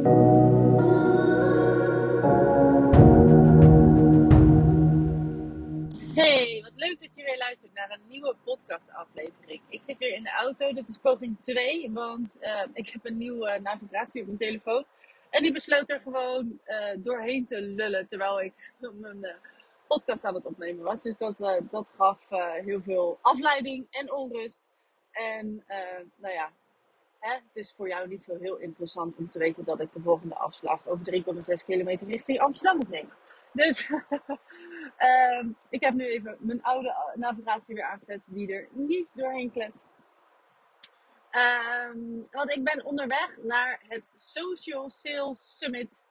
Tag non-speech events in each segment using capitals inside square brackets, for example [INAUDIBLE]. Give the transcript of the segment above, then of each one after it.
Hey, wat leuk dat je weer luistert naar een nieuwe podcastaflevering. Ik zit weer in de auto, dit is poging 2, want uh, ik heb een nieuwe navigatie op mijn telefoon. En die besloot er gewoon uh, doorheen te lullen terwijl ik [LAUGHS] mijn podcast aan het opnemen was. Dus dat, dat gaf heel veel afleiding en onrust. En nou ja, hè, het is voor jou niet zo heel interessant om te weten dat ik de volgende afslag over 3,6 kilometer richting Amsterdam moet nemen. Dus um, [LAUGHS] ik heb nu even mijn oude navigatie weer aangezet, die er niet doorheen kletst. Um, want ik ben onderweg naar het Social Sales Summit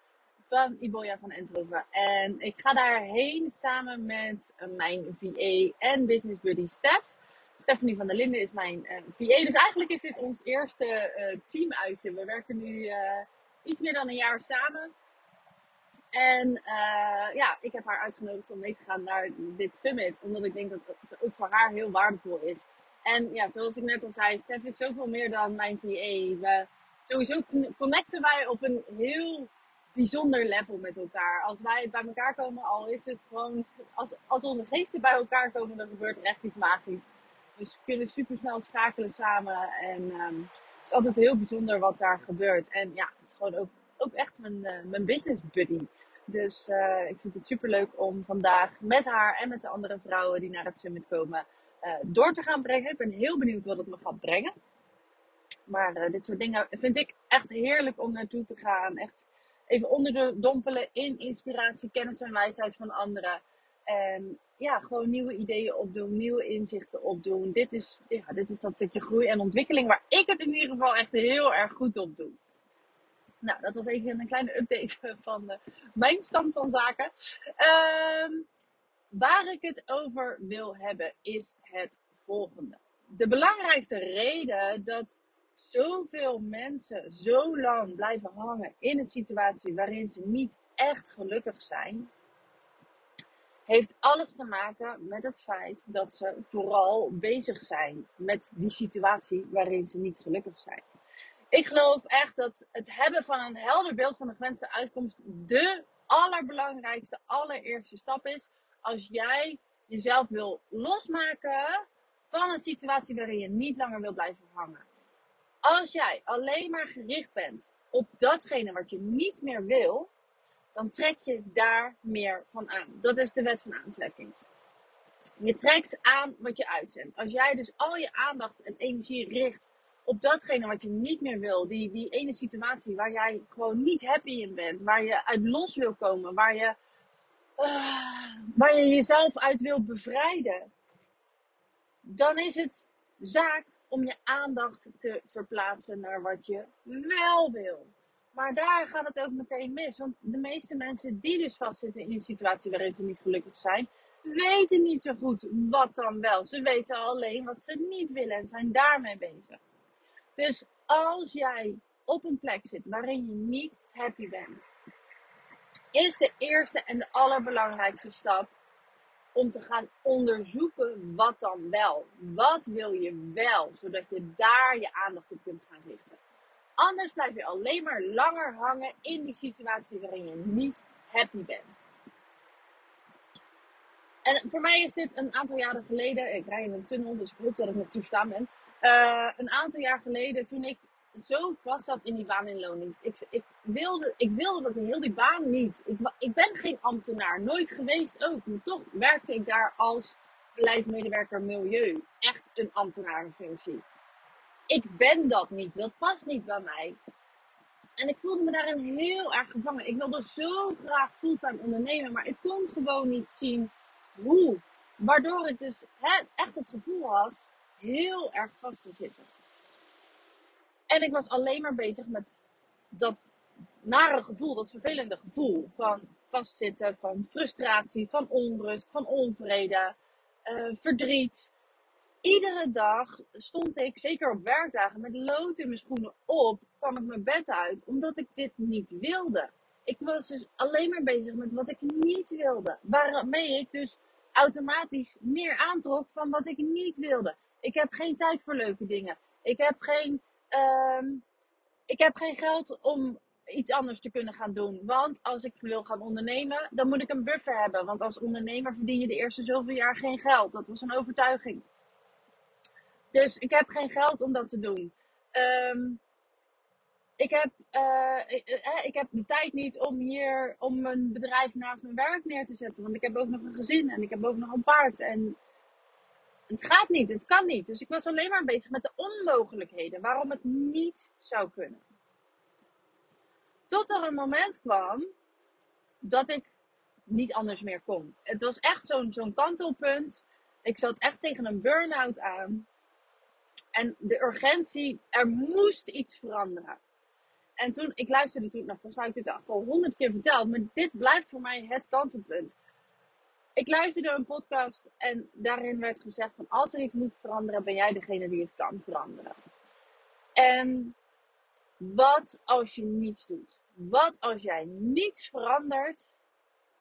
van Iboya van Entrover. En ik ga daarheen samen met mijn VA en business buddy Stef. Stephanie van der Linden is mijn uh, VA. Dus eigenlijk is dit ons eerste uh, teamuitje. We werken nu uh, iets meer dan een jaar samen. En ja, ik heb haar uitgenodigd om mee te gaan naar dit summit. Omdat ik denk dat het ook voor haar heel waardevol is. En ja, zoals ik net al zei, Stef is zoveel meer dan mijn PA. We, sowieso connecten wij op een heel bijzonder level met elkaar. Als wij bij elkaar komen, al is het gewoon... Als, als onze geesten bij elkaar komen, dan gebeurt er echt iets magisch. Dus we kunnen super snel schakelen samen. En um, het is altijd heel bijzonder wat daar gebeurt. En ja, het is gewoon ook ook echt mijn, uh, mijn business buddy. Dus uh, ik vind het super leuk om vandaag met haar en met de andere vrouwen die naar het summit komen uh, door te gaan brengen. Ik ben heel benieuwd wat het me gaat brengen. Maar dit soort dingen vind ik echt heerlijk om naartoe te gaan. Echt even onderdompelen in inspiratie, kennis en wijsheid van anderen. En ja, gewoon nieuwe ideeën opdoen, nieuwe inzichten opdoen. Dit is, ja, dit is dat stukje groei en ontwikkeling waar ik het in ieder geval echt heel erg goed op doe. Nou, dat was even een kleine update [LAUGHS] van uh, mijn stand van zaken. Uh, waar ik het over wil hebben is het volgende. De belangrijkste reden dat zoveel mensen zo lang blijven hangen in een situatie waarin ze niet echt gelukkig zijn, heeft alles te maken met het feit dat ze vooral bezig zijn met die situatie waarin ze niet gelukkig zijn ik geloof echt dat het hebben van een helder beeld van de gewenste uitkomst de allerbelangrijkste, allereerste stap is. Als jij jezelf wil losmaken van een situatie waarin je niet langer wil blijven hangen. Als jij alleen maar gericht bent op datgene wat je niet meer wil, dan trek je daar meer van aan. Dat is de wet van aantrekking. Je trekt aan wat je uitzendt. Als jij dus al je aandacht en energie richt op datgene wat je niet meer wil. Die, die ene situatie waar jij gewoon niet happy in bent. Waar je uit los wil komen. Waar je, uh, waar je jezelf uit wil bevrijden. Dan is het zaak om je aandacht te verplaatsen naar wat je wel wil. Maar daar gaat het ook meteen mis. Want de meeste mensen die dus vastzitten in een situatie waarin ze niet gelukkig zijn, weten niet zo goed wat dan wel. Ze weten alleen wat ze niet willen en zijn daarmee bezig. Dus als jij op een plek zit waarin je niet happy bent, is de eerste en de allerbelangrijkste stap om te gaan onderzoeken wat dan wel. Wat wil je wel, zodat je daar je aandacht op kunt gaan richten. Anders blijf je alleen maar langer hangen in die situatie waarin je niet happy bent. En voor mij is dit een aantal jaren geleden. Ik rij in een tunnel, dus ik hoop dat ik nog te verstaan ben. Uh, een aantal jaar geleden, toen ik zo vast zat in die baan in loondienst. Ik, ik, wilde, ik wilde dat heel die baan niet. Ik, ik ben geen ambtenaar, nooit geweest ook. Maar toch werkte ik daar als beleidsmedewerker milieu. Echt een ambtenarenfunctie. Ik ben dat niet, dat past niet bij mij. En ik voelde me daarin heel erg gevangen. Ik wilde zo graag fulltime ondernemen, maar ik kon gewoon niet zien hoe. Waardoor ik dus echt het gevoel had heel erg vast te zitten. En ik was alleen maar bezig met dat nare gevoel, dat vervelende gevoel van vastzitten, van frustratie, van onrust, van onvrede, uh, verdriet. Iedere dag stond ik, zeker op werkdagen, met lood in mijn schoenen op, kwam ik mijn bed uit, omdat ik dit niet wilde. Ik was dus alleen maar bezig met wat ik niet wilde. Waarmee ik dus automatisch meer aantrok van wat ik niet wilde. Ik heb geen tijd voor leuke dingen. Ik heb geen, um, ik heb geen geld om iets anders te kunnen gaan doen. Want als ik wil gaan ondernemen, dan moet ik een buffer hebben. Want als ondernemer verdien je de eerste zoveel jaar geen geld. Dat was een overtuiging. Dus ik heb geen geld om dat te doen. Ehm, ik, heb, uh, ik, uh, ik, heb de tijd niet om hier om mijn bedrijf naast mijn werk neer te zetten. Want ik heb ook nog een gezin en ik heb ook nog een paard. En het gaat niet, het kan niet. Dus ik was alleen maar bezig met de onmogelijkheden. Waarom het niet zou kunnen. Tot er een moment kwam dat ik niet anders meer kon. Het was echt zo'n zo'n kantelpunt. Ik zat echt tegen een burn-out aan. En de urgentie, er moest iets veranderen. En toen, ik luisterde toen, nou volgens mij heb ik dit al honderd keer verteld, maar dit blijft voor mij het kantelpunt. Ik luisterde een podcast en daarin werd gezegd van als er iets moet veranderen, ben jij degene die het kan veranderen. En wat als je niets doet? Wat als jij niets verandert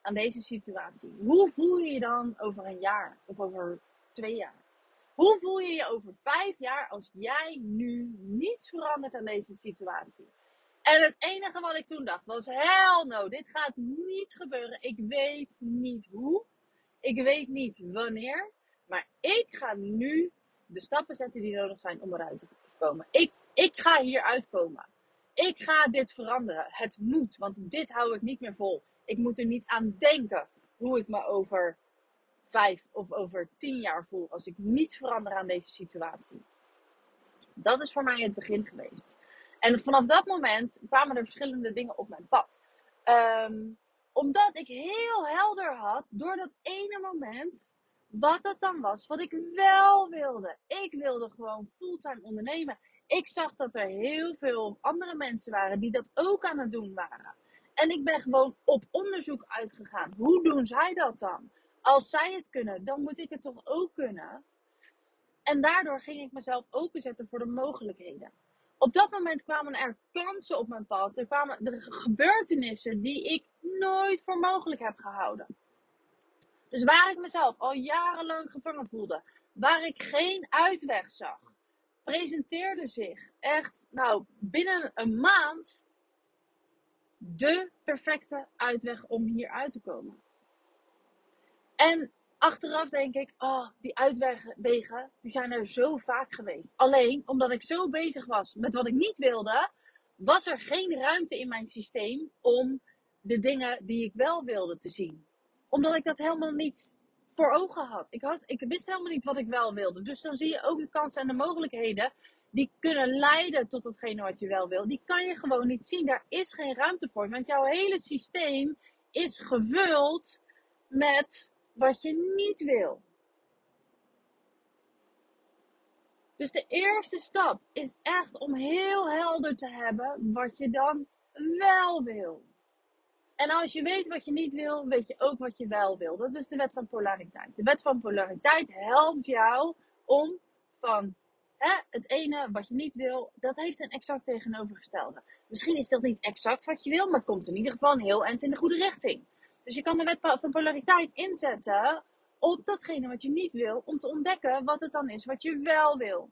aan deze situatie? Hoe voel je je dan over een jaar of over twee jaar? Hoe voel je je over vijf jaar als jij nu niets verandert aan deze situatie? En het enige wat ik toen dacht was: hell no, dit gaat niet gebeuren. Ik weet niet hoe. Ik weet niet wanneer. Maar ik ga nu de stappen zetten die nodig zijn om eruit te komen. Ik, ik ga hier uitkomen. Ik ga dit veranderen. Het moet, want dit hou ik niet meer vol. Ik moet er niet aan denken hoe ik me over vijf of over tien jaar voel als ik niet verander aan deze situatie. Dat is voor mij het begin geweest. En vanaf dat moment kwamen er verschillende dingen op mijn pad. Ehm, omdat ik heel helder had, door dat ene moment, wat het dan was wat ik wel wilde. Ik wilde gewoon fulltime ondernemen. Ik zag dat er heel veel andere mensen waren die dat ook aan het doen waren. En ik ben gewoon op onderzoek uitgegaan. Hoe doen zij dat dan? Als zij het kunnen, dan moet ik het toch ook kunnen? En daardoor ging ik mezelf openzetten voor de mogelijkheden. Op dat moment kwamen er kansen op mijn pad. Er kwamen gebeurtenissen die ik nooit voor mogelijk heb gehouden. Dus waar ik mezelf al jarenlang gevangen voelde, waar ik geen uitweg zag, presenteerde zich echt, nou, binnen een maand de perfecte uitweg om hier uit te komen. En achteraf denk ik, oh, die uitwegen die zijn er zo vaak geweest. Alleen omdat ik zo bezig was met wat ik niet wilde, was er geen ruimte in mijn systeem om de dingen die ik wel wilde te zien. Omdat ik dat helemaal niet voor ogen had. Ik, had, ik wist helemaal niet wat ik wel wilde. Dus dan zie je ook de kansen en de mogelijkheden die kunnen leiden tot hetgene wat je wel wil. Die kan je gewoon niet zien. Daar is geen ruimte voor. Want jouw hele systeem is gevuld met wat je niet wil. Dus de eerste stap is echt om heel helder te hebben wat je dan wel wil. En als je weet wat je niet wil, weet je ook wat je wel wil. Dat is de wet van polariteit. De wet van polariteit helpt jou om van hè, het ene wat je niet wil, dat heeft een exact tegenovergestelde. Misschien is dat niet exact wat je wil, maar het komt in ieder geval een heel eind in de goede richting. Dus je kan de wet van polariteit inzetten op datgene wat je niet wil, om te ontdekken wat het dan is wat je wel wil.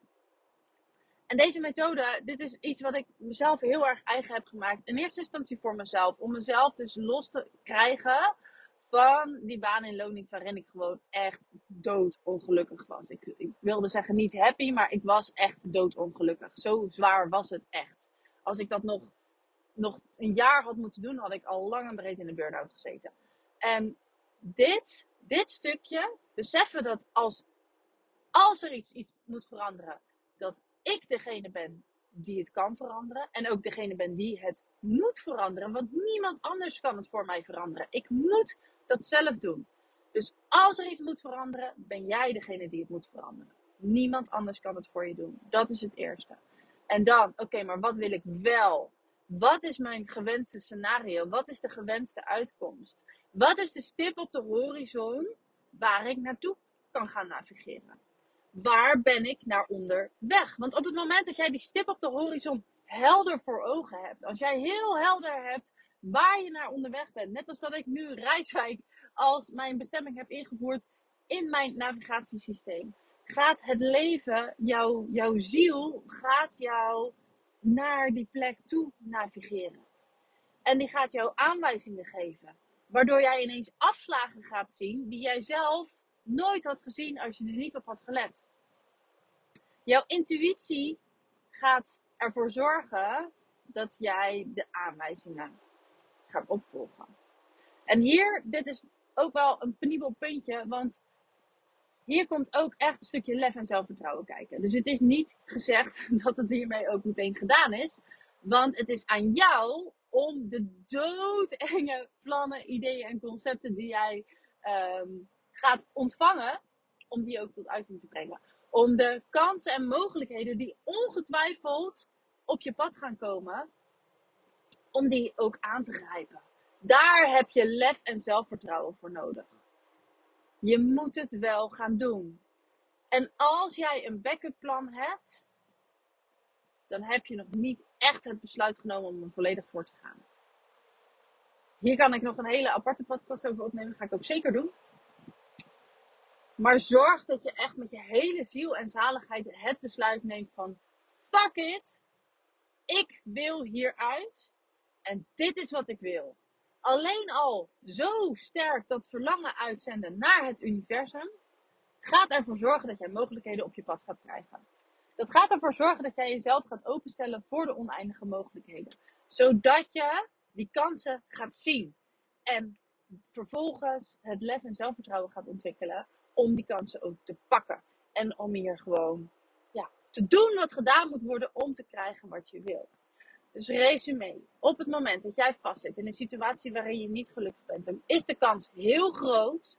En deze methode, dit is iets wat ik mezelf heel erg eigen heb gemaakt. In eerste instantie voor mezelf. Om mezelf dus los te krijgen van die baan in loondienst waarin ik gewoon echt doodongelukkig was. Ik, wilde zeggen niet happy, maar ik was echt doodongelukkig. Zo zwaar was het echt. Als ik dat nog, nog een jaar had moeten doen, had ik al lang en breed in de burn-out gezeten. En dit, dit stukje, beseffen dat als, als er iets, iets moet veranderen, dat ik degene ben die het kan veranderen. En ook degene ben die het moet veranderen. Want niemand anders kan het voor mij veranderen. Ik moet dat zelf doen. Dus als er iets moet veranderen, ben jij degene die het moet veranderen. Niemand anders kan het voor je doen. Dat is het eerste. En dan, oké, maar wat wil ik wel? Wat is mijn gewenste scenario? Wat is de gewenste uitkomst? Wat is de stip op de horizon waar ik naartoe kan gaan navigeren? Waar ben ik naar onderweg? Want op het moment dat jij die stip op de horizon helder voor ogen hebt, als jij heel helder hebt waar je naar onderweg bent, net als dat ik nu Rijswijk als mijn bestemming heb ingevoerd in mijn navigatiesysteem, gaat het leven, jouw, jouw ziel, gaat jou naar die plek toe navigeren. En die gaat jou aanwijzingen geven. Waardoor jij ineens afslagen gaat zien die jij zelf nooit had gezien als je er niet op had gelet. Jouw intuïtie gaat ervoor zorgen dat jij de aanwijzingen gaat opvolgen. En hier, dit is ook wel een penibel puntje, want hier komt ook echt een stukje lef en zelfvertrouwen kijken. Dus het is niet gezegd [LAUGHS] dat het hiermee ook meteen gedaan is. Want het is aan jou om de doodenge plannen, ideeën en concepten die jij ehm, gaat ontvangen, om die ook tot uiting te brengen. Om de kansen en mogelijkheden die ongetwijfeld op je pad gaan komen, om die ook aan te grijpen. Daar heb je lef en zelfvertrouwen voor nodig. Je moet het wel gaan doen. En als jij een backup plan hebt, dan heb je nog niet echt het besluit genomen om er volledig voor te gaan. Hier kan ik nog een hele aparte podcast over opnemen. Dat ga ik ook zeker doen. Maar zorg dat je echt met je hele ziel en zaligheid het besluit neemt van fuck it. Ik wil hieruit. En dit is wat ik wil. Alleen al zo sterk dat verlangen uitzenden naar het universum gaat ervoor zorgen dat jij mogelijkheden op je pad gaat krijgen. Dat gaat ervoor zorgen dat jij jezelf gaat openstellen voor de oneindige mogelijkheden. Zodat je die kansen gaat zien. En vervolgens het lef en zelfvertrouwen gaat ontwikkelen om die kansen ook te pakken. En om hier gewoon ja, te doen wat gedaan moet worden om te krijgen wat je wil. Dus resume. Op het moment dat jij vastzit in een situatie waarin je niet gelukkig bent, dan is de kans heel groot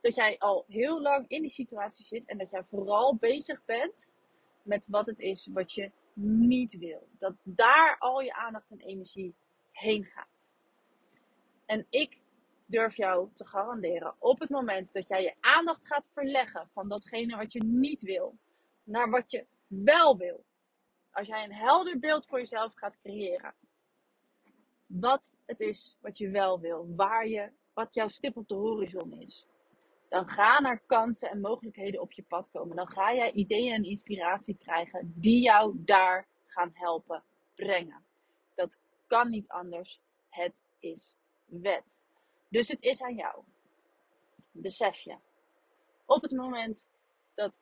dat jij al heel lang in die situatie zit en dat jij vooral bezig bent met wat het is wat je niet wil. Dat daar al je aandacht en energie heen gaat. En ik durf jou te garanderen, op het moment dat jij je aandacht gaat verleggen van datgene wat je niet wil, naar wat je wel wil. Als jij een helder beeld voor jezelf gaat creëren. Wat het is wat je wel wil, waar je, wat jouw stip op de horizon is. Dan ga naar kansen en mogelijkheden op je pad komen. Dan ga jij ideeën en inspiratie krijgen die jou daar gaan helpen brengen. Dat kan niet anders. Het is wet. Dus het is aan jou. Besef je. Op het moment dat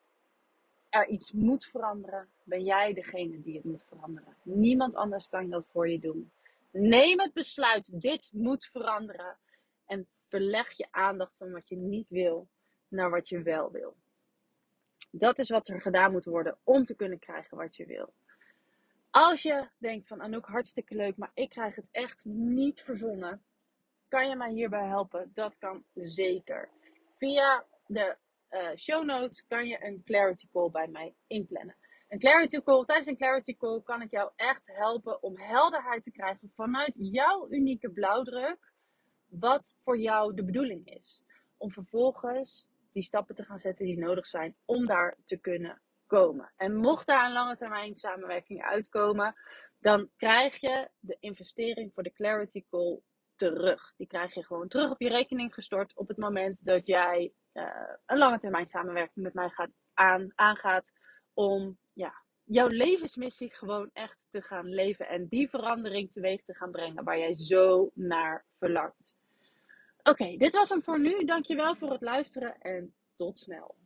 er iets moet veranderen, ben jij degene die het moet veranderen. Niemand anders kan dat voor je doen. Neem het besluit, dit moet veranderen. En verleg je aandacht van wat je niet wil naar wat je wel wil. Dat is wat er gedaan moet worden om te kunnen krijgen wat je wil. Als je denkt van Anouk, hartstikke leuk, maar ik krijg het echt niet verzonnen. Kan je mij hierbij helpen? Dat kan zeker. Via de uh, show notes kan je een clarity call bij mij inplannen. Een clarity call, tijdens een clarity call kan ik jou echt helpen om helderheid te krijgen vanuit jouw unieke blauwdruk. Wat voor jou de bedoeling is. Om vervolgens die stappen te gaan zetten die nodig zijn om daar te kunnen komen. En mocht daar een lange termijn samenwerking uitkomen, dan krijg je de investering voor de Clarity Call terug. Die krijg je gewoon terug op je rekening gestort op het moment dat jij uh, een lange termijn samenwerking met mij gaat aan, aangaat om ja, jouw levensmissie gewoon echt te gaan leven en die verandering teweeg te gaan brengen waar jij zo naar verlangt. Oké, dit was hem voor nu. Dankjewel voor het luisteren en tot snel.